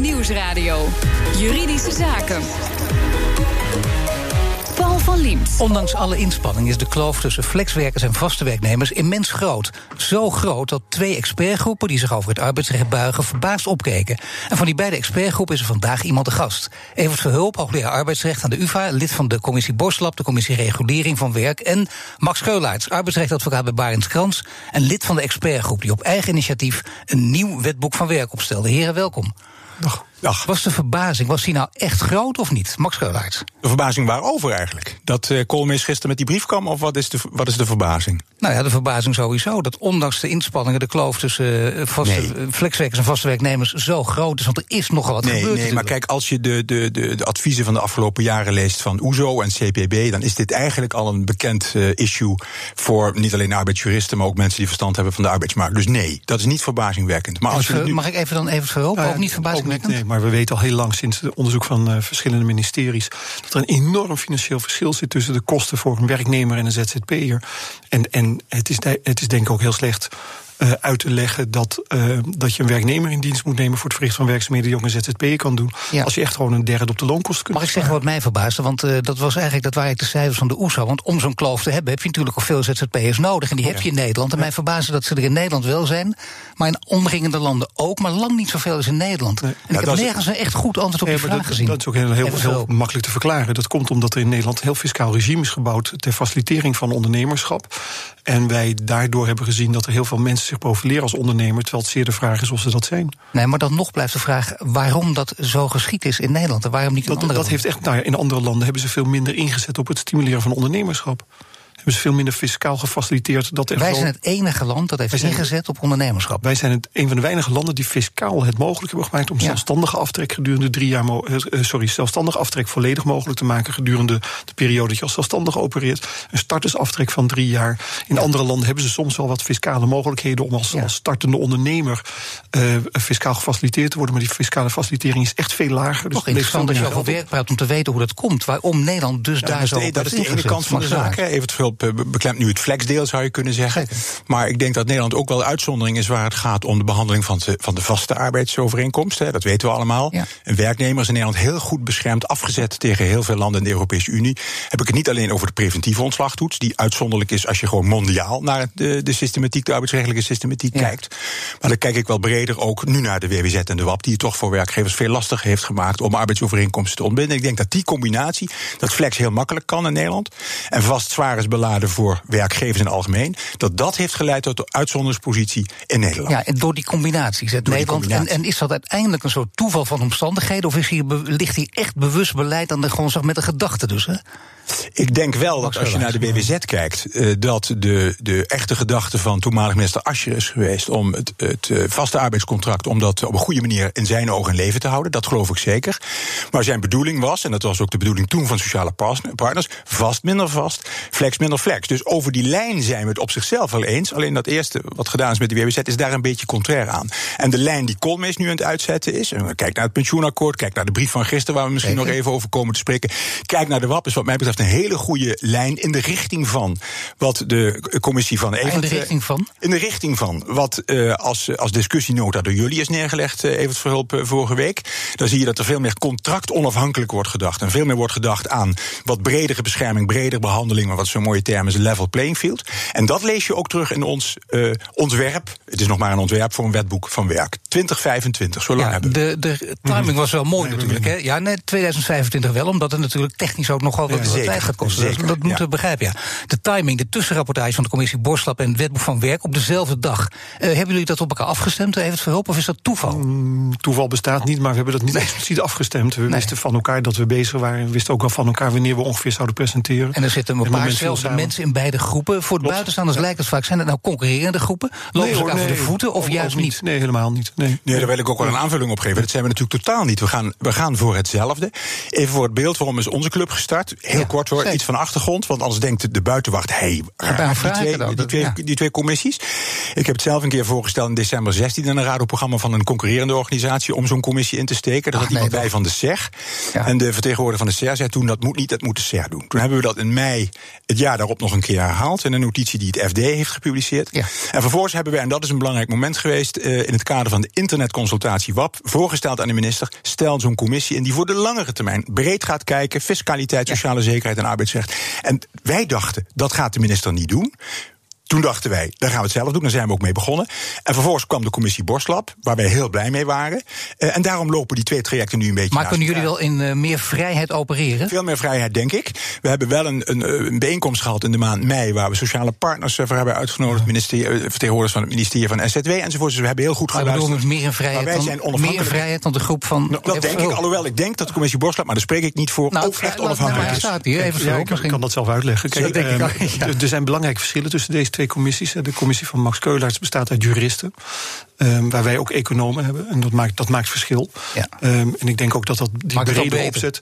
Nieuwsradio. Juridische Zaken. Paul van Liemt. Ondanks alle inspanning is de kloof tussen flexwerkers en vaste werknemers immens groot. Zo groot dat twee expertgroepen die zich over het arbeidsrecht buigen verbaasd opkeken. En van die beide expertgroepen is er vandaag iemand te gast. Evert Verhulp, hoogleraar arbeidsrecht aan de UvA, lid van de commissie Borslab, de commissie Regulering van Werk. En Max Keulaerts, arbeidsrechtadvocaat bij Barends Krans en lid van de expertgroep die op eigen initiatief een nieuw wetboek van werk opstelde. Heren, welkom. Dag. Dag. Was de verbazing, was die nou echt groot of niet? Max Keulaerts. De verbazing waarover eigenlijk? Dat uh, Koolmees gisteren met die brief kwam, of wat is, de, wat is de verbazing? Nou ja, de verbazing sowieso. Dat ondanks de inspanningen de kloof tussen uh, vaste, nee. flexwerkers en vaste werknemers zo groot is. Want er is nogal wat nee, gebeurd. Nee, maar kijk, als je de, de, de, de, adviezen van de afgelopen jaren leest van OESO en CPB, dan is dit eigenlijk al een bekend uh, issue voor niet alleen arbeidsjuristen, maar ook mensen die verstand hebben van de arbeidsmarkt. Dus nee, dat is niet verbazingwekkend. Maar als je nu... Mag ik even dan even verhopen? Nou ook niet verbazingwekkend? Ook niet, nee, maar we weten al heel lang sinds het onderzoek van uh, verschillende ministeries dat er een enorm financieel verschil zit tussen de kosten voor een werknemer en een ZZP'er. En, en het, is, het is denk ik ook heel slecht uh, uit te leggen dat, uh, dat je een werknemer in dienst moet nemen voor het verrichten van werkzaamheden die ook een ZZP'er kan doen. Ja. Als je echt gewoon een derde op de loonkosten kunt. Mag ik zeggen wat mij verbaasde? Want uh, dat was eigenlijk dat waren de cijfers van de OESO. Want om zo'n kloof te hebben heb je natuurlijk ook veel ZZP'ers nodig. En die ja. heb je in Nederland. En mij verbaasde dat ze er in Nederland wel zijn. Maar in omringende landen ook. Maar lang niet zoveel als in Nederland. Nee. En ik heb nergens een echt goed antwoord op die vraag dat, gezien. Dat is ook heel, heel, heel makkelijk te verklaren. Dat komt omdat er in Nederland een heel fiscaal regime is gebouwd ter facilitering van ondernemerschap. En wij daardoor hebben gezien dat er heel veel mensen zich profileren als ondernemer, terwijl het zeer de vraag is of ze dat zijn. Nee, maar dan nog blijft de vraag waarom dat zo geschied is in Nederland en waarom niet in dat, andere dat heeft echt, nou ja, in andere landen hebben ze veel minder ingezet op het stimuleren van ondernemerschap hebben ze veel minder fiscaal gefaciliteerd. Dat wij zijn het enige land dat heeft zijn, ingezet op ondernemerschap. Wij zijn het, een van de weinige landen die fiscaal het mogelijk hebben gemaakt om ja. zelfstandige aftrek gedurende drie jaar, uh, sorry, zelfstandige aftrek volledig mogelijk te maken gedurende de periode dat je als zelfstandige opereert. Een startersaftrek van drie jaar. In ja. andere landen hebben ze soms wel wat fiscale mogelijkheden om als, ja. als startende ondernemer uh, fiscaal gefaciliteerd te worden, maar die fiscale facilitering is echt veel lager. Dus interessant dat je over werk praat om te weten hoe dat komt. Waarom Nederland dus daar zo Dat is de ene kant van de zaak. Even het beklemt nu het flexdeel, zou je kunnen zeggen. Maar ik denk dat Nederland ook wel uitzondering is waar het gaat om de behandeling van de, van de vaste arbeidsovereenkomst. Hè, dat weten we allemaal. Ja. Een werknemer is in Nederland heel goed beschermd, afgezet tegen heel veel landen in de Europese Unie. Heb ik het niet alleen over de preventieve ontslagtoets, die uitzonderlijk is als je gewoon mondiaal naar de, de systematiek, de arbeidsrechtelijke systematiek ja. kijkt. Maar dan kijk ik wel breder ook nu naar de WWZ en de WAP, die het toch voor werkgevers veel lastiger heeft gemaakt om arbeidsovereenkomsten te ontbinden. Ik denk dat die combinatie, dat flex heel makkelijk kan in Nederland. En vast zwaar is beladen voor werkgevers in het algemeen, dat dat heeft geleid tot de uitzonderingspositie in Nederland. Ja, en door die combinaties. Het Nederland, combinatie. En, en, is dat uiteindelijk een soort toeval van omstandigheden? Of is hier, ligt hier echt bewust beleid aan de grondslag met de gedachte dus? Hè? Ik denk wel dat als je naar de WWZ kijkt, uh, dat de, de echte gedachte van toenmalig minister Ascher is geweest om het, het uh, vaste arbeidscontract, om dat op een goede manier in zijn ogen in leven te houden. Dat geloof ik zeker. Maar zijn bedoeling was, en dat was ook de bedoeling toen van sociale partners, vast minder vast, flex minder flex. Dus over die lijn zijn we het op zichzelf wel eens. Alleen dat eerste wat gedaan is met de WWZ is daar een beetje contrair aan. En de lijn die Koolmees nu aan het uitzetten is, en kijk naar het pensioenakkoord, kijk naar de brief van gisteren waar we misschien nog even over komen te spreken. Kijk naar de WAP is wat mij betreft een hele goede lijn in de richting van wat de commissie van Evert... In de richting van? In de richting van wat uh, als, als discussienota door jullie is neergelegd, uh, Evert Verhulp, uh, vorige week. Dan zie je dat er veel meer contract onafhankelijk wordt gedacht. En veel meer wordt gedacht aan wat bredere bescherming, bredere behandeling, maar wat zo'n mooie term is, level playing field. En dat lees je ook terug in ons ontwerp. Het is nog maar een ontwerp voor een wetboek van werk. 2025, zo lang ja, hebben we. De, de timing was wel mooi nee, natuurlijk. Hè? Ja, nee, 2025 wel, omdat het natuurlijk technisch ook nogal wat, wat tijd gaat kosten. Zeker, dat moeten ja. we begrijpen, ja. De timing, de tussenrapportage van de commissie Borslap en het wetboek van werk op dezelfde dag. Uh, hebben jullie dat op elkaar afgestemd? Heeft het verhulp of is dat toeval? Mm, toeval bestaat niet, maar we hebben dat niet nee. expliciet afgestemd. We nee. wisten van elkaar dat we bezig waren. We wisten ook wel van elkaar wanneer we ongeveer zouden presenteren. En er zitten een paar zelfde mensen in beide groepen. Voor de buitenstaanders ja. lijkt het vaak. Zijn het nou concurrerende groepen? Lopen nee, ze elkaar nee, voor de voeten of juist niet? niet? Nee, helemaal niet. Nee. nee, daar wil ik ook wel een aanvulling op geven. Dat zijn we natuurlijk totaal niet. We gaan, we gaan voor hetzelfde. Even voor het beeld, waarom is onze club gestart? Heel ja, kort hoor, iets van achtergrond. Want anders denkt de buitenwacht, hé, hey, die, twee, die, twee, die twee commissies. Ik heb het zelf een keer voorgesteld in december 16 in een radioprogramma van een concurrerende organisatie om zo'n commissie in te steken. Daar had iemand bij van de SER. En de vertegenwoordiger van de SER zei toen, dat moet niet, dat moet de SER doen. Toen hebben we dat in mei, het jaar daarop nog een keer herhaald in een notitie die het FD heeft gepubliceerd. Ja. En vervolgens hebben wij, en dat is een belangrijk moment geweest, uh, in het kader van de internetconsultatie WAP, voorgesteld aan de minister: stel zo'n commissie in die voor de langere termijn breed gaat kijken, fiscaliteit, sociale zekerheid en arbeidsrecht. En wij dachten, dat gaat de minister niet doen. Toen dachten wij, daar gaan we het zelf doen. Daar zijn we ook mee begonnen. En vervolgens kwam de commissie Borslab, waar wij heel blij mee waren. Uh, en daarom lopen die twee trajecten nu een beetje. Maar kunnen jullie wel in uh, meer vrijheid opereren? Veel meer vrijheid, denk ik. We hebben wel een, een, een bijeenkomst gehad in de maand mei, waar we sociale partners voor hebben uitgenodigd, vertegenwoordigers van het ministerie van SZW enzovoort. Dus we hebben heel goed maar geluisterd. Maar meer vrijheid, wij zijn meer vrijheid dan de groep van. Nou, dat denk ik, alhoewel ik denk dat de commissie Borslab, maar daar spreek ik niet voor, nou, ook echt onafhankelijk is. Staat hier, even ja, ik, kan dat zelf uitleggen. Kijk, um, er zijn belangrijke verschillen tussen deze twee commissies. De commissie van Max Keulaerts bestaat uit juristen. Um, waar wij ook economen hebben. En dat maakt, dat maakt verschil. Ja. Um, en ik denk ook dat dat die brede opzet.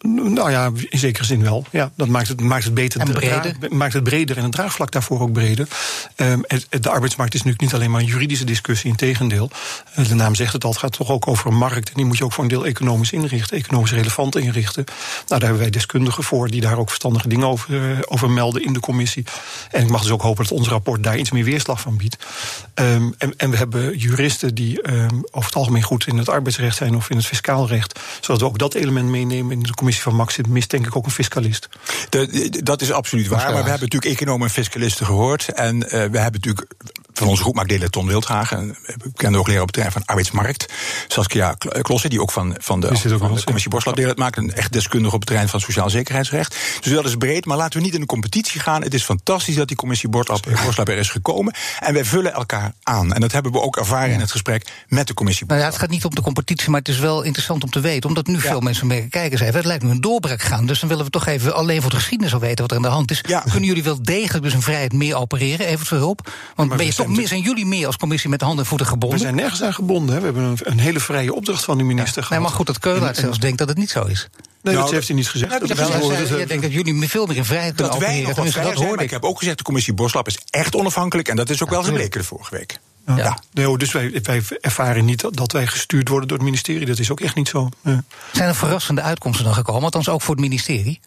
Nou ja, in zekere zin wel. Ja, dat maakt het, maakt het beter. En breder? maakt het breder en het draagvlak daarvoor ook breder. Um, de arbeidsmarkt is natuurlijk niet alleen maar een juridische discussie, in tegendeel. Eh, de naam zegt het al, het gaat toch ook over een markt. En die moet je ook voor een deel economisch inrichten, economisch relevant inrichten. Nou, daar hebben wij deskundigen voor die daar ook verstandige dingen over, uh, over melden in de commissie. En ik mag dus ook hopen dat ons rapport daar iets meer weerslag van biedt. Um, en, en, we hebben juristen die um, over het algemeen goed in het arbeidsrecht zijn of in het fiscaal recht. Zodat we ook dat element meenemen in de commissie van Max mist denk ik ook een fiscalist. De, dat is absoluut waar. Maar we hebben natuurlijk economen en fiscalisten gehoord. En uh, we hebben natuurlijk van onze groep maakt deel Ton Wildhagen. bekende ook leraar op het terrein van arbeidsmarkt. Saskia Klossen, die ook van, van de, van de commissie Borslap deel maakt. Een echt deskundige op het terrein van sociaal zekerheidsrecht. Dus dat is breed, maar laten we niet in een competitie gaan. Het is fantastisch dat die commissie Borslap er is gekomen. En wij vullen elkaar aan. En dat hebben we ook ervaren ja. in het gesprek met de commissie Nou ja, het gaat niet om de competitie, maar het is wel interessant om te weten. Omdat nu ja. veel mensen mee kijken zijn. Het lijkt nu een doorbraak gaan. Dus dan willen we toch even alleen voor de geschiedenis al weten wat er aan de hand is. Ja. Kunnen jullie wel degelijk dus een vrijheid meer opereren? Even voor hulp. Want ben je toch meer, zijn jullie meer als commissie met handen en voeten gebonden? We zijn nergens aan gebonden. Hè. We hebben een, een, hele vrije opdracht van de minister ja. gehad. Nee, maar goed, dat Keulaert zelfs denkt dat het niet zo is. Nee, nou, dat heeft hij niet gezegd. Dat dat gezegd jij denkt dat jullie veel meer in vrijheid kunnen dat. Wij nog dat hoorde ik. Ik heb ook gezegd, de commissie Boslap is echt onafhankelijk. En dat is ook ja, wel gebleken de vorige week. Ja. ja. Nee, dus wij, wij, ervaren niet dat wij gestuurd worden door het ministerie. Dat is ook echt niet zo. Ja. Zijn er verrassende uitkomsten dan gekomen? Althans ook voor het ministerie?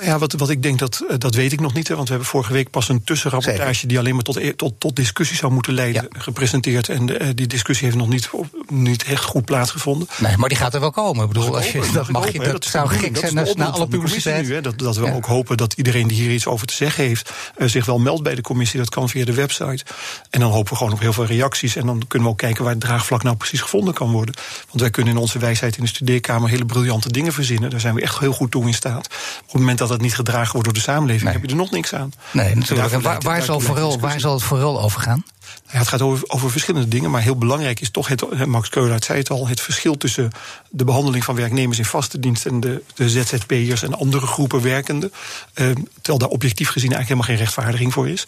Ja, wat, wat ik denk, dat, dat weet ik nog niet. Hè, want we hebben vorige week pas een tussenrapportage... Zeker. die alleen maar tot, tot, tot discussie zou moeten leiden, ja. gepresenteerd. En de, die discussie heeft nog niet, niet echt goed plaatsgevonden. Nee, maar die gaat er wel komen. Ik bedoel, als je, dat, mag je, dat, dat zou gek zijn na, na alle publiciteit. Nu, hè, dat, dat we ja. ook hopen dat iedereen die hier iets over te zeggen heeft... Uh, zich wel meldt bij de commissie. Dat kan via de website. En dan hopen we gewoon op heel veel reacties. En dan kunnen we ook kijken waar het draagvlak nou precies gevonden kan worden. Want wij kunnen in onze wijsheid in de studeerkamer... hele briljante dingen verzinnen. Daar zijn we echt heel goed toe in staat. Op het moment dat dat niet gedragen wordt door de samenleving, nee. heb je er nog niks aan. Nee, natuurlijk. En waar, waar, zal vooral, waar zal het vooral over gaan? Ja, het gaat over, over, verschillende dingen, maar heel belangrijk is toch, het, Max Keulaert zei het al, het verschil tussen de behandeling van werknemers in vaste dienst en de, de ZZP'ers en andere groepen werkenden. Uh, terwijl daar objectief gezien eigenlijk helemaal geen rechtvaardiging voor is.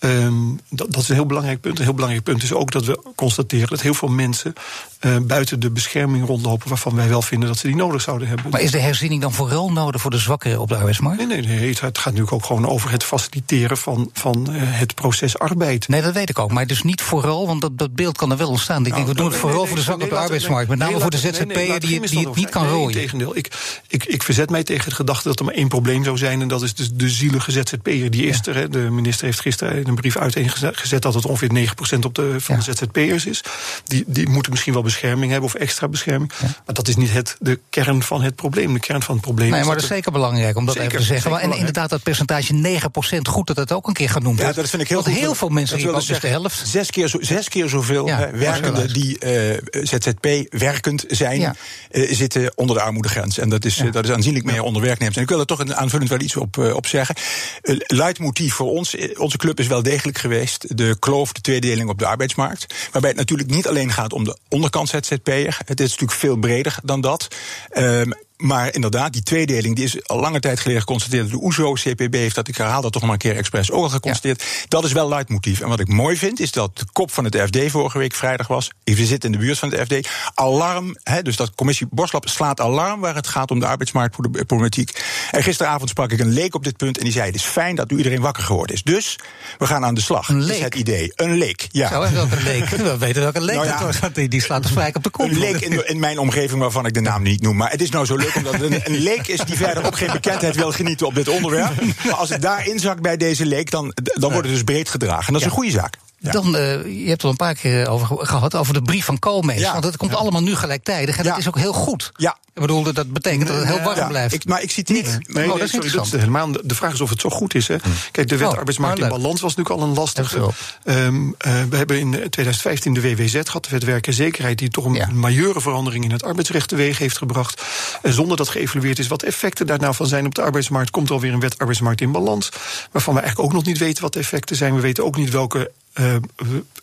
Um, dat, dat, is een heel belangrijk punt. Een heel belangrijk punt is ook dat we constateren dat heel veel mensen uh, buiten de bescherming rondlopen waarvan wij wel vinden dat ze die nodig zouden hebben. Maar is de herziening dan vooral nodig voor de zwakkeren op de arbeidsmarkt? Nee, nee, nee het gaat natuurlijk ook gewoon over het faciliteren van, van uh, het proces arbeid. Nee, dat weet ik ook. Maar dus niet vooral, want dat, dat beeld kan er wel ontstaan. Ik nou, denk, we doen het vooral nee, voor de zwakken op de arbeidsmarkt. Met name voor de ZZP'er die, die het niet kan rooien. Ik, ik, ik verzet mij tegen het gedachte dat er maar één probleem zou zijn. En dat is dus de zielige ZZP'er. Die is er. De minister heeft gisteren een brief uiteengezet dat het ongeveer 9% op de, van de ZZP'ers is. Die, die moeten misschien wel bescherming hebben of extra bescherming. Maar dat is niet het, de kern van het probleem. De kern van het probleem nee, is. maar dat is zeker belangrijk om dat even te zeggen. Maar en inderdaad, dat percentage 9%, goed dat het ook een keer genoemd wordt. Ja, dat vind ik heel Want goed. heel veel mensen hier ook dus de helft. Zes keer, zo, zes keer zoveel ja, werkenden die uh, ZZP werkend zijn, ja. uh, zitten onder de armoedegrens. En dat is, ja. dat is aanzienlijk meer onder werknemers. En ik wil er toch een aanvullend wel iets op, op zeggen. Leidmotief voor ons, onze club is wel degelijk geweest. De kloof, de tweedeling op de arbeidsmarkt. Waarbij het natuurlijk niet alleen gaat om de onderkant ZZP'er. Het is natuurlijk veel breder dan dat. Um, maar inderdaad, die tweedeling die is al lange tijd geleden geconstateerd. De OESO, CPB heeft dat, ik herhaal dat toch maar een keer expres ook al geconstateerd. Ja. Dat is wel leidmotief. En wat ik mooi vind, is dat de kop van het FD vorige week vrijdag was. We zitten in de buurt van het FD. Alarm, hè, dus dat commissie Borslap slaat alarm waar het gaat om de arbeidsmarktproblematiek. En gisteravond sprak ik een leek op dit punt en die zei: Het is fijn dat nu iedereen wakker geworden is. Dus we gaan aan de slag. Een leek? Is het idee. Een leek, ja. Zo, welke leek? We weten welke leek Nou ja. dat was. Die, slaat de spijk op de kop. Een leek in, in mijn omgeving waarvan ik de naam niet noem. Maar het is nou zo leuk omdat het een, een leek is die verder ook geen bekendheid wil genieten op dit onderwerp. Maar als ik daar inzak bij deze leek, dan, dan wordt het dus breed gedragen. En dat is een goede zaak. Ja. Dan, eh, je hebt er al een paar keer over ge- gehad, over de brief van Koolmees. Ja. Want het komt allemaal nu gelijktijdig. En dat is ook heel goed. Ja. Ik bedoel, dat- betekent dat het heel warm blijft. ik, maar ik citeer. Niet. Nee, Oh, nee, dat is sorry, dat is helemaal. De vraag is of het zo goed is. Hè. Kijk, de wet Oh, arbeidsmarkt in balans was natuurlijk al een lastige. Even Ehm, eh, we hebben in 2015 de WWZ gehad, de wet werk en zekerheid, die toch een majeure verandering in het arbeidsrecht teweeg heeft gebracht. Zonder dat geëvalueerd is wat de effecten daar nou van zijn op de arbeidsmarkt, komt er alweer een wet arbeidsmarkt in balans. Waarvan we eigenlijk ook nog niet weten wat de effecten zijn. We weten ook niet welke. Eh,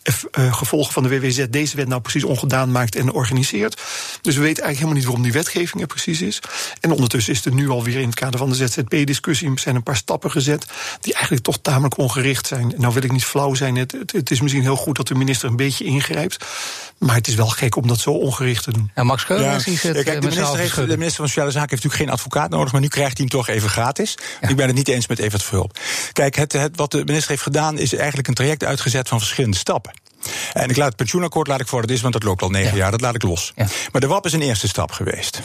eff- eh, gevolgen van de WWZ deze wet nou precies ongedaan maakt en organiseert. Dus we weten eigenlijk helemaal niet waarom die wetgeving er precies is. En ondertussen is er nu alweer in het kader van de ZZP-discussie zijn een paar stappen gezet die eigenlijk toch tamelijk ongericht zijn. Nou wil ik niet flauw zijn, het, het, het is misschien heel goed dat de minister een beetje ingrijpt. Maar het is wel gek om dat zo ongericht te doen. En Max Keulen Ja, ja, eh, kijk, de, minister heeft, de minister van Sociale Zaken heeft natuurlijk geen advocaat nodig, maar nu krijgt hij hem toch even gratis. Ik ben het niet eens met Evert Verhulp. Kijk, het, het, wat de minister heeft gedaan is eigenlijk een traject uitgezet van verschillende stappen. En ik laat het pensioenakkoord laat ik voor wat het is, want dat loopt al negen Ja. jaar, dat laat ik los. Ja. Maar de WAP is een eerste stap geweest.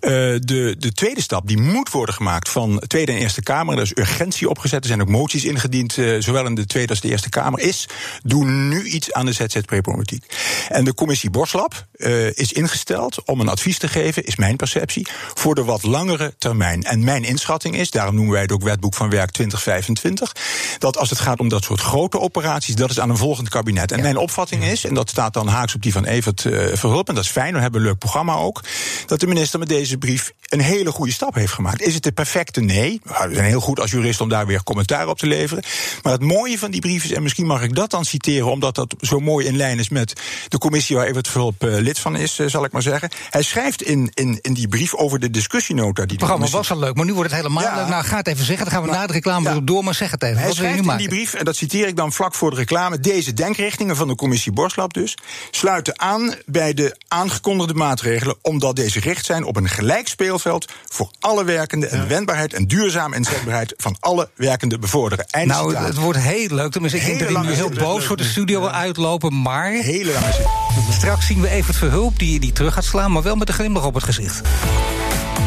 Eh, de, de tweede stap, die moet worden gemaakt van Tweede en Eerste Kamer. Er is urgentie opgezet, er zijn ook moties ingediend, eh, zowel in de Tweede als de Eerste Kamer. Is, doe nu iets aan de ZZP-problematiek. En de commissie Borslap eh, is ingesteld om een advies te geven, is mijn perceptie, voor de wat langere termijn. En mijn inschatting is, daarom noemen wij het ook Wetboek van Werk 2025, dat als het gaat om dat soort grote operaties, dat is aan een volgend kabinet. En mijn opvatting is, en dat staat dan haaks op die van Evert eh, Verhulp, en dat is fijn, we hebben een leuk programma ook, dat de minister met deze brief een hele goede stap heeft gemaakt. Is het de perfecte? Nee. Nou, We zijn heel goed als jurist om daar weer commentaar op te leveren. Maar het mooie van die brief is, en misschien mag ik dat dan citeren, omdat dat zo mooi in lijn is met de commissie waar Evert Verhulp eh, lid van is, eh, zal ik maar zeggen. Hij schrijft in, in, in die brief over de discussienota die Het programma was al leuk, maar nu wordt het helemaal Ja. leuk. Nou, ga het even zeggen. Dan gaan we na de reclame ja. door, maar zeg het even. Hij schrijft in die brief, en dat citeer ik dan vlak voor de reclame... deze denkrichtingen van de commissie Borslap dus... sluiten aan bij de aangekondigde maatregelen... omdat deze gericht zijn op een gelijk speelveld... voor alle werkenden en de wendbaarheid en duurzame inzetbaarheid... van alle werkenden bevorderen. Nou, citaat. het wordt heel leuk. Tenminste, ik denk Hele dat hij nu lange heel boos voor de studio wil uitlopen. Maar Hele lange zin. straks zien we Evert Verhulp die, die terug gaat slaan... maar wel met een glimlach op het gezicht.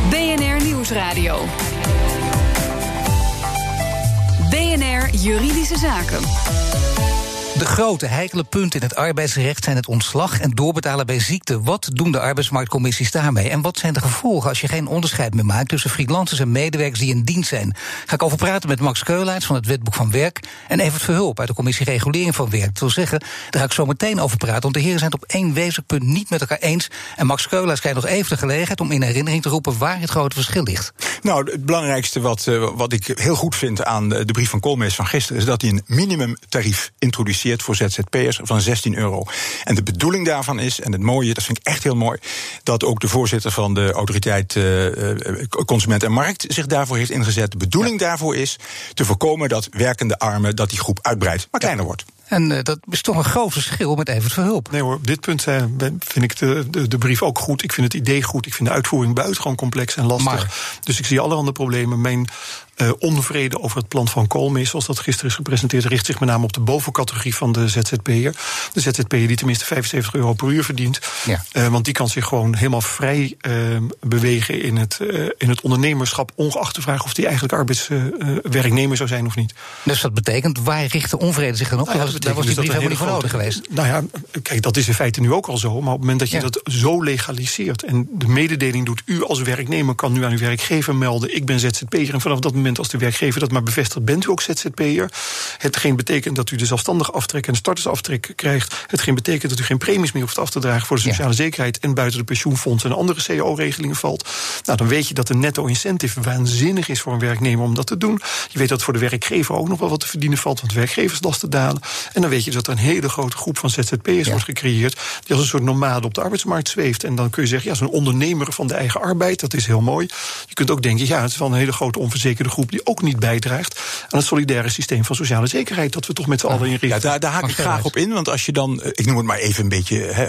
BNR Nieuwsradio. BNR Juridische Zaken. De grote heikele punten in het arbeidsrecht zijn het ontslag en doorbetalen bij ziekte. Wat doen de arbeidsmarktcommissies daarmee? En wat zijn de gevolgen als je geen onderscheid meer maakt tussen freelancers en medewerkers die in dienst zijn? Ga ik over praten met Max Keulaerts van het Wetboek van Werk en Evert Verhulp uit de Commissie Regulering van Werk. Dat wil zeggen, daar ga ik zo meteen over praten, want de heren zijn het op één wezenlijk punt niet met elkaar eens. En Max Keulaerts krijgt nog even de gelegenheid om in herinnering te roepen waar het grote verschil ligt. Nou, het belangrijkste wat, eh, wat ik heel goed vind aan de, de brief van Koolmees van gisteren... is dat hij een minimumtarief introduceert voor ZZP'ers van 16 euro. En de bedoeling daarvan is, en het mooie, dat vind ik echt heel mooi... dat ook de voorzitter van de autoriteit eh, eh, Consument en Markt zich daarvoor heeft ingezet. De bedoeling daarvoor is te voorkomen dat werkende armen... dat die groep uitbreidt, maar kleiner wordt. En eh, dat is toch een groot verschil met Evert Verhulp. Nee hoor, op dit punt eh, vind ik de, de, de brief ook goed. Ik vind het idee goed. Ik vind de uitvoering buitengewoon complex en lastig. Maar- Dus ik zie allerhande problemen. Mijn eh, onvrede over het plan van Koolmees, zoals dat gisteren is gepresenteerd, richt zich met name op de bovencategorie van de ZZP'er. De ZZP'er die tenminste 75 euro per uur verdient. Ja. Eh, want die kan zich gewoon helemaal vrij eh, bewegen in het, eh, in het ondernemerschap, ongeacht de vraag of die eigenlijk arbeidswerknemer zou zijn of niet. Dus dat betekent, waar richt de onvrede zich dan op? Nou ja, Daar was, dat daar was die betekent brief dus helemaal dat niet voor nodig geweest. Nou ja, kijk, dat is in feite nu ook al zo. Maar op het moment dat je Ja. dat zo legaliseert... en de mededeling doet, u als werknemer kan nu aan uw werkgever melden... ik ben ZZP'er en vanaf dat moment als de werkgever dat maar bevestigt... bent u ook ZZP'er. Hetgeen betekent dat u de zelfstandige aftrek en de startersaftrek krijgt. Hetgeen betekent dat u geen premies meer hoeft af te dragen... voor de Ja. sociale zekerheid en buiten de pensioenfonds... en andere cao-regelingen valt. Nou, dan weet je dat de netto-incentive waanzinnig is voor een werknemer om dat te doen. Je weet dat voor de werkgever ook nog wel wat te verdienen valt... want werkgeverslasten dalen. En dan weet je dat er een hele grote groep van ZZP'ers Ja. wordt gecreëerd... die als een soort nomade op de arbeidsmarkt zweeft. En dan kun je zeggen, ja, zo'n ondernemer van de eigen arbeid... dat is heel mooi. Je kunt ook denken, ja, het is wel een hele grote onverzekerde groep... die ook niet bijdraagt aan het solidaire systeem van sociale zekerheid... dat we toch met z'n allen inrichten. Ja, daar, daar haak ik graag op in. Want als je dan, eh, ik noem het maar even een beetje hè,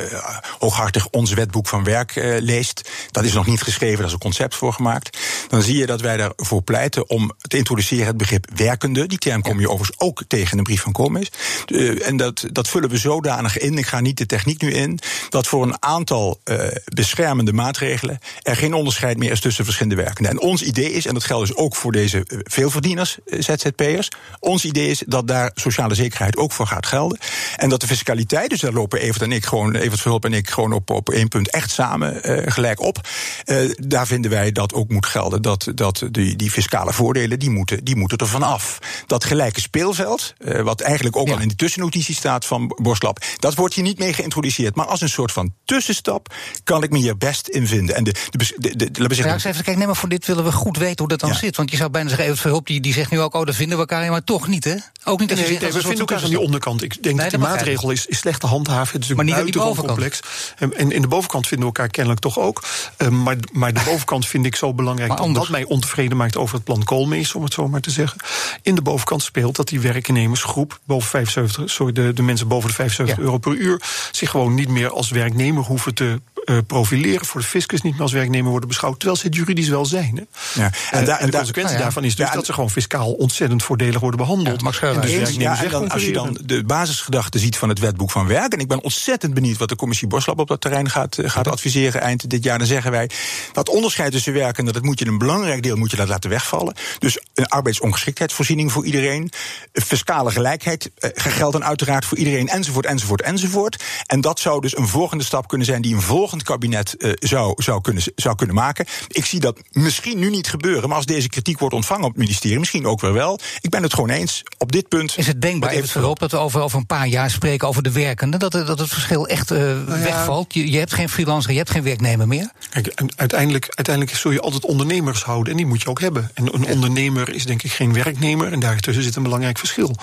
hooghartig, ons wetboek van werk eh, leest. Dat is nog niet geschreven, daar is een concept voor gemaakt. dan zie je dat wij daarvoor pleiten om te introduceren het begrip werkende. Die term kom je overigens ook tegen in de brief van Koolmees. Uh, en dat, dat vullen we zodanig in, ik ga niet de techniek nu in, dat voor een aantal uh, beschermende maatregelen er geen onderscheid meer is tussen verschillende werkenden. En ons idee is, en dat geldt dus ook voor deze veelverdieners, ZZP'ers, ons idee is dat daar sociale zekerheid ook voor gaat gelden. En dat de fiscaliteit, dus daar lopen Evert en ik gewoon, Evert Verhulp en ik gewoon op, op één punt echt samen uh, gelijk op. Uh, daar vinden wij dat ook moet gelden. Dat, dat die, die fiscale voordelen, die moeten, die moeten er vanaf. Dat gelijke speelveld, uh, wat eigenlijk ook ja. al in de tussennotitie staat van Borslap, dat wordt hier niet mee geïntroduceerd. Maar als een soort van tussenstap kan ik me hier best in vinden. En de, de, de, de, de, de ja, even kijken, nee, maar voor dit willen we goed weten hoe dat dan ja. zit. Want je zou bijna zeggen, Evert Verhulp, die, die zegt nu ook, oh, daar vinden we elkaar, maar toch niet, hè? Ook niet als nee, je zegt, nee, we vinden elkaar aan die onderkant. Ik denk nee, dat die maatregel is, is slecht te handhaven. Het is maar niet buitengewoon complex. En, en in de bovenkant vinden we elkaar kennelijk toch ook. Uh, maar, maar de bovenkant vind ik zo belangrijk dat dat mij ontevreden maakt over het plan Koolmees, om het zo maar te zeggen. In de bovenkant speelt dat die werknemersgroep boven 75, sorry, de, de mensen boven de 75 ja. euro per uur, zich gewoon niet meer als werknemer hoeven te uh, profileren, voor de fiscus niet meer als werknemer worden beschouwd, terwijl ze het juridisch wel zijn. Hè? Ja. En, en, de consequentie nou ja. daarvan is dus ja, dat ze gewoon fiscaal ontzettend voordelig worden behandeld. Ja, en dus eens, ja, en dan, als je dan de basisgedachte ziet van het wetboek van werk, en ik ben ontzettend benieuwd wat de commissie Borslap op dat terrein gaat, gaat adviseren eind dit jaar, dan zeggen wij dat onderscheid tussen werkenden, dat moet je een belangrijk deel moet je dat laten wegvallen. Dus een arbeidsongeschiktheidsvoorziening voor iedereen, fiscale gelijkheid uh, geldt dan uiteraard voor iedereen, enzovoort, enzovoort, enzovoort. En dat zou dus een volgende stap kunnen zijn die een volgend kabinet uh, zou, zou, kunnen, zou kunnen maken. Ik zie dat misschien nu niet gebeuren, maar als deze kritiek wordt ontvangen op het ministerie, misschien ook weer wel. Ik ben het gewoon eens. Op dit punt. Is het denkbaar, even voorop, dat we over, over een paar jaar spreken over de werkenden, dat, dat het verschil echt uh, nou ja, wegvalt? Je, je hebt geen freelancer, je hebt geen werknemer meer? Kijk, uiteindelijk, uiteindelijk zul je altijd ondernemers houden en die moet je ook hebben. En een ondernemer is denk ik geen werknemer en daartussen zit een belangrijk verschil.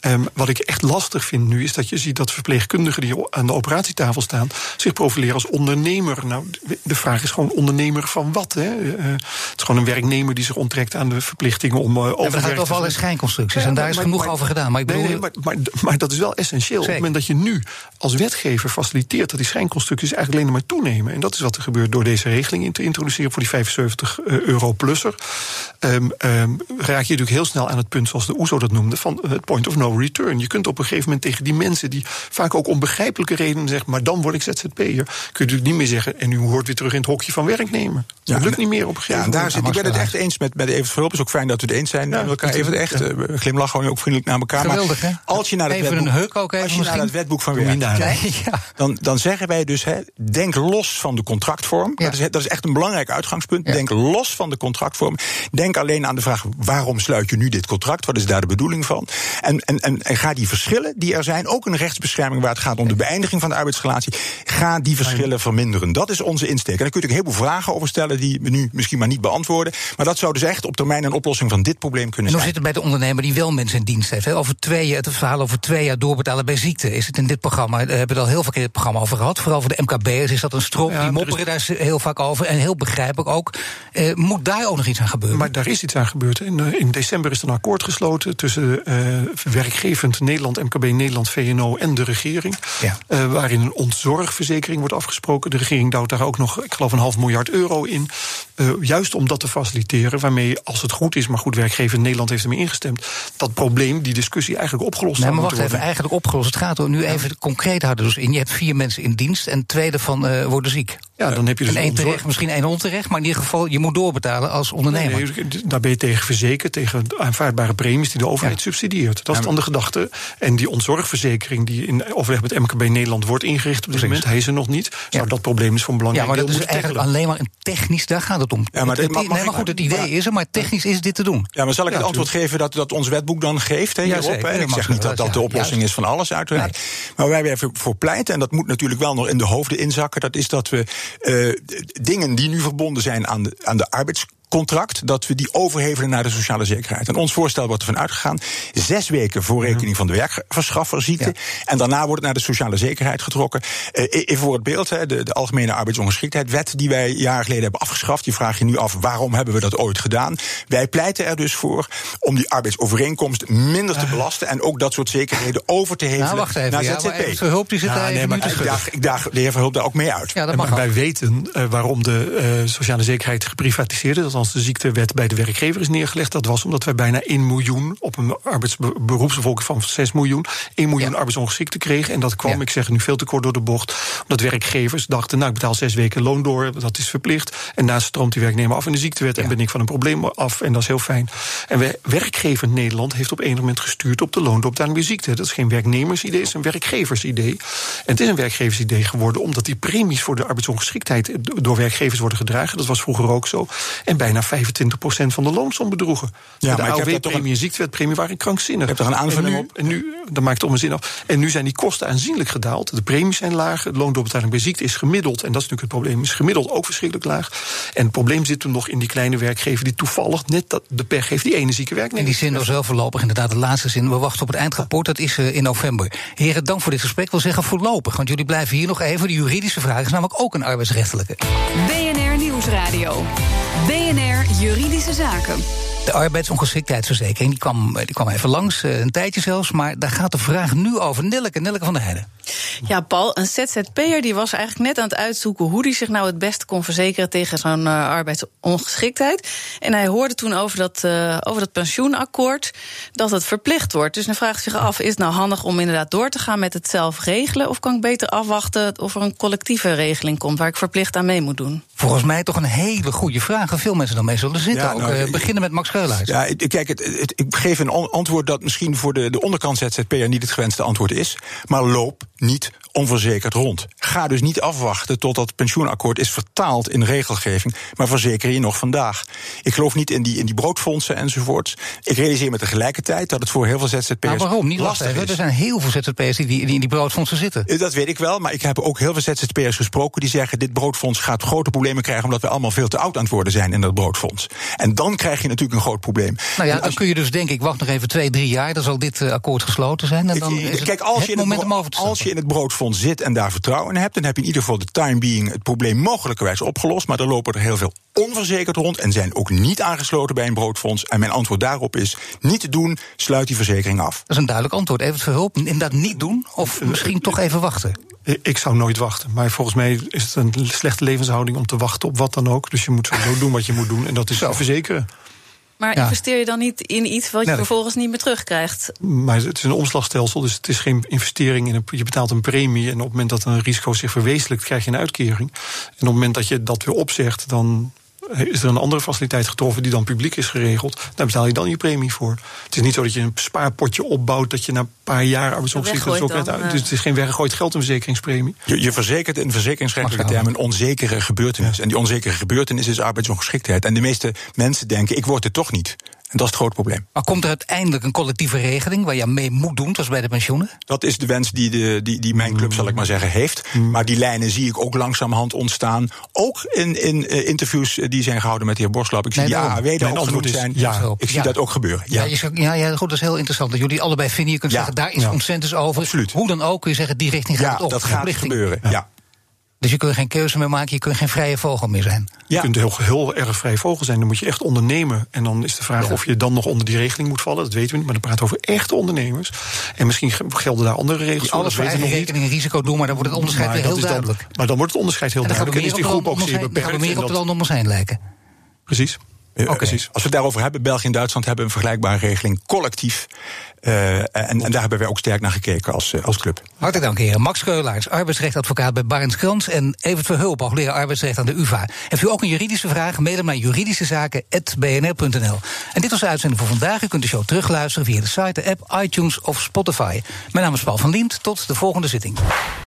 Um, wat ik echt lastig vind nu is dat je ziet dat verpleegkundigen die aan de operatietafel staan zich profileren als ondernemer. Nou, de vraag is gewoon ondernemer van wat? Hè? Uh, het is gewoon een werknemer die zich onttrekt aan de verplichtingen om uh, over ja, Het gaat over alle schijnconstructies ja, en daar maar, is genoeg maar, over gedaan. Maar, ik bedoel... nee, nee, maar, dat is wel essentieel. Zeker. Op het moment dat je nu als wetgever faciliteert dat die schijnconstructies eigenlijk alleen maar toenemen. En dat is wat er gebeurt door deze regeling in te introduceren voor die 75 euro plusser. Um, um, raak je natuurlijk heel snel aan het punt, zoals de OESO dat noemde, van het point of no return. Je kunt op een gegeven moment tegen die mensen die vaak ook om begrijpelijke redenen zeggen, maar dan word ik ZZP'er, kun je natuurlijk niet meer zeggen, en u hoort weer terug in het hokje van werknemer. Ja, dat lukt niet meer op een gegeven ja, moment. Daar zit, ik ben het echt eens met, met Evert Verhulp. Het is ook fijn dat we het eens zijn ja, met elkaar. Even echt, ja. uh, glimlach gewoon ook vriendelijk naar elkaar. Geweldig, maar hè? als je naar het even wetboek, een huk ook even als je naar het wetboek van werk kijkt, ja. dan, dan zeggen wij dus, hè, denk los van de contractvorm. Dat, is, dat is echt een belangrijk uitgangspunt. Denk los van de contractvorm. Denk alleen aan de vraag, waarom sluit je nu dit contract? Wat is daar de bedoeling van? En, en, en, en ga die verschillen die er zijn, ook een rechtsbescherming waar het gaat om de beëindiging van de arbeidsrelatie, ga die verschillen verminderen. Dat is onze insteek. En daar kun je natuurlijk heel veel vragen over stellen die we nu misschien maar niet beantwoorden. Maar dat zou dus echt op termijn een oplossing van dit probleem kunnen en zijn. hoe zit het bij de ondernemer die wel mensen in dienst heeft? Hè? Over twee, het verhaal over twee jaar doorbetalen bij ziekte. Is het in dit programma, daar hebben we het al heel vaak in dit programma over gehad. Vooral voor de MKB'ers is dat een strop. Ja, die mopperen is... daar heel vaak over. En heel begrijpelijk ook. Eh, moet daar ook nog iets aan gebeuren? Maar daar is iets aan gebeurd. In, uh, in december is er een akkoord gesloten tussen uh, werkgevend Nederland, MKB Nederland, VNO en de regering. Ja. Uh, waarin een ontzorgverzekering wordt afgesproken. De regering duwt daar ook nog, ik geloof, een half miljard euro in. Uh, juist om dat te faciliteren, waarmee, als het goed is, maar goed, werkgever Nederland heeft ermee ingestemd, dat probleem, die discussie eigenlijk opgelost nee, maar wacht even, eigenlijk opgelost. Het gaat er nu even concreet houden dus in. Je hebt vier mensen in dienst en twee daarvan uh, worden ziek. Ja, dan heb je dus en één terecht, misschien één onterecht, maar in ieder geval, je moet doorbetalen als ondernemer. Nee, nee, daar ben je tegen verzekerd, tegen aanvaardbare premies die de overheid ja. subsidieert. Dat is dan de gedachte. En die ontzorgverzekering die in overleg met MKB Nederland wordt ingericht op dit moment, hij is er nog niet. Zou dat probleem is een belangrijk Ja, maar dat is eigenlijk alleen maar een technisch, daar gaat het om. Ja, maar, het, nee, maar goed, het idee maar, is er, maar technisch is dit te doen. Ja, maar zal ik het antwoord geven dat, dat ons wetboek dan geeft hè, hierop? Ja, ik zeg niet dat dat de oplossing is van alles, uiteraard. Maar waar wij voor pleiten, en dat moet natuurlijk wel nog in de hoofden inzakken, dat is dat we uh, dingen die nu verbonden zijn aan de, aan de arbeids contract, dat we die overhevelen naar de sociale zekerheid. En ons voorstel wordt ervan uitgegaan, zes weken voor rekening van de werkverschaffer ziekte, ja. en daarna wordt het naar de sociale zekerheid getrokken. Uh, even voor het beeld, hè, de, de Algemene Arbeidsongeschiktheidwet, die wij jaren geleden hebben afgeschaft, je vraagt je nu af, waarom hebben we dat ooit gedaan? Wij pleiten er dus voor om die arbeidsovereenkomst minder te belasten en ook dat soort zekerheden over te hevelen nou, wacht even, naar ja, ZZP. Verhulp die zit ja, nee, maar ik daag, ik daag de heer Verhulp daar ook mee uit. Ja, dat mag wij weten uh, waarom de uh, sociale zekerheid geprivatiseerd is, de ziektewet bij de werkgever is neergelegd. Dat was omdat wij bijna 1 miljoen op een arbeidsberoepsbevolking van 6 miljoen, 1 miljoen ja. arbeidsongeschikten kregen. En dat kwam, ik zeg nu veel te kort door de bocht, omdat werkgevers dachten, nou ik betaal zes weken loon door, dat is verplicht. En daarna stroomt die werknemer af in de ziektewet en ben ik van een probleem af. En dat is heel fijn. En we, werkgever Nederland heeft op een moment gestuurd op de loondoorbetaling bij ziekte. Dat is geen werknemersidee, het is een werkgeversidee. En het is een werkgeversidee geworden omdat die premies voor de arbeidsongeschiktheid door werkgevers worden gedragen. Dat was vroeger ook zo. En bijna 25% van de loonsom bedroegen. Ja, de AOW-premie en ziektewetpremie waren krankzinnig. Je hebt er een aanvulling en nu, op? En nu, dan maakt het om een zin af. En nu zijn die kosten aanzienlijk gedaald. De premies zijn lager. De loondoorbetaling bij ziekte is gemiddeld. En dat is natuurlijk het probleem. Is gemiddeld ook verschrikkelijk laag. En het probleem zit er nog in die kleine werkgever die toevallig net dat de pech heeft die ene zieke werknemer. In die zin was wel voorlopig inderdaad de laatste zin. We wachten op het eindrapport. Dat is uh, in november. Heren, dank voor dit gesprek. Ik wil zeggen voorlopig. Want jullie blijven hier nog even. De juridische vraag is namelijk ook een arbeidsrechtelijke. Nieuwsradio. BNR Juridische Zaken. De arbeidsongeschiktheidsverzekering die kwam, die kwam even langs, een tijdje zelfs. Maar daar gaat de vraag nu over. Nelleke, Nelleke van der Heijden. Ja, Paul, een ZZP'er die was eigenlijk net aan het uitzoeken hoe hij zich nou het beste kon verzekeren tegen zo'n uh, arbeidsongeschiktheid. En hij hoorde toen over dat, uh, over dat pensioenakkoord dat het verplicht wordt. Dus dan vraagt zich af: is het nou handig om inderdaad door te gaan met het zelf regelen? Of kan ik beter afwachten of er een collectieve regeling komt waar ik verplicht aan mee moet doen? Volgens mij toch een hele goede vraag. Waar veel mensen dan mee zullen zitten. Ja, nou, ook, uh, beginnen met Max Ja, kijk, het, het, ik geef een antwoord dat misschien voor de, de onderkant ZZP'er niet het gewenste antwoord is. Maar loop niet onverzekerd rond. Ga dus niet afwachten totdat het pensioenakkoord is vertaald in regelgeving, maar verzeker je nog vandaag. Ik geloof niet in die, in die broodfondsen enzovoorts. Ik realiseer me tegelijkertijd dat het voor heel veel ZZP'ers nou, waarom? Niet lastig is. Er zijn heel veel ZZP'ers die, die in die broodfondsen zitten. Dat weet ik wel, maar ik heb ook heel veel ZZP'ers gesproken die zeggen: dit broodfonds gaat grote problemen krijgen omdat we allemaal veel te oud aan het worden zijn in dat broodfonds. En dan krijg je natuurlijk een groot probleem. Nou ja, dan kun je dus denk ik, wacht nog even twee, drie jaar, dan zal dit uh, akkoord gesloten zijn. En dan is kijk, als het je moment het, om over te als je in het broodfonds zit en daar vertrouwen in hebt, dan heb je in ieder geval de time being het probleem mogelijkerwijs opgelost. Maar er lopen er heel veel onverzekerd rond en zijn ook niet aangesloten bij een broodfonds. En mijn antwoord daarop is: niet te doen, sluit die verzekering af. Dat is een duidelijk antwoord. Even verhulp, inderdaad niet doen, of misschien toch even wachten. Ik zou nooit wachten. Maar volgens mij is het een slechte levenshouding om te wachten op wat dan ook. Dus je moet sowieso doen wat je moet doen. En dat is Zo. verzekeren. Maar ja. investeer je dan niet in iets wat je nee. vervolgens niet meer terugkrijgt? Maar het is een omslagstelsel, dus het is geen investering in een. Je betaalt een premie en op het moment dat een risico zich verwezenlijkt, krijg je een uitkering. En op het moment dat je dat weer opzegt, dan is er een andere faciliteit getroffen die dan publiek is geregeld. Daar betaal je dan je premie voor. Het is niet zo dat je een spaarpotje opbouwt dat je na een paar jaar arbeidsongeschiktheid ook net uit. Dus het is geen weggegooid geld, een verzekeringspremie. Je, je verzekert in verzekeringsrechtelijke termen een onzekere gebeurtenis. Ja. En die onzekere gebeurtenis is arbeidsongeschiktheid. En de meeste mensen denken: ik word het toch niet. En dat is het grote probleem. Maar komt er uiteindelijk een collectieve regeling waar je mee moet doen, zoals bij de pensioenen? Dat is de wens die, de, die, die mijn club, zal ik maar zeggen, heeft. Mm. Maar die lijnen zie ik ook langzamerhand ontstaan. Ook in, in uh, interviews die zijn gehouden met de heer Borslap. Ik zie daar ook genoemd zijn. Ja, ik zie ja. dat ook gebeuren. Ja. Ja, ja, ja, goed, dat is heel interessant. Dat jullie allebei vinden, je kunt zeggen, daar is consensus over. Absoluut. Hoe dan ook kun je zeggen, die richting gaat ja, het op. dat gaat gebeuren, ja. Dus je kunt geen keuze meer maken, je kunt geen vrije vogel meer zijn. Je kunt heel, heel erg vrije vogel zijn, dan moet je echt ondernemen. En dan is de vraag ja. of je dan nog onder die regeling moet vallen. Dat weten we niet, maar dan praten we over echte ondernemers. En misschien gelden daar andere regels die voor. Alles voor eigen rekening en risico doen, maar dan wordt het onderscheid weer heel duidelijk. Dan, maar dan wordt het onderscheid heel duidelijk. En is die groep ook zeer beperkt. Dan gaan we meer op de landen om ons heen lijken. Precies. Okay. Precies. Als we het daarover hebben, België en Duitsland hebben een vergelijkbare regeling collectief. Uh, en, en, daar hebben wij ook sterk naar gekeken als, uh, als club. Hartelijk dank, heren. Max Keulaars, arbeidsrechtadvocaat bij Barends Krans. En Evert Verhulp, hoogleraar arbeidsrecht aan de UvA. Heeft u ook een juridische vraag? Mail hem naar juridischezaken.bnr.nl. En dit was de uitzending voor vandaag. U kunt de show terugluisteren via de site, de app, iTunes of Spotify. Mijn naam is Paul van Liemt. Tot de volgende zitting.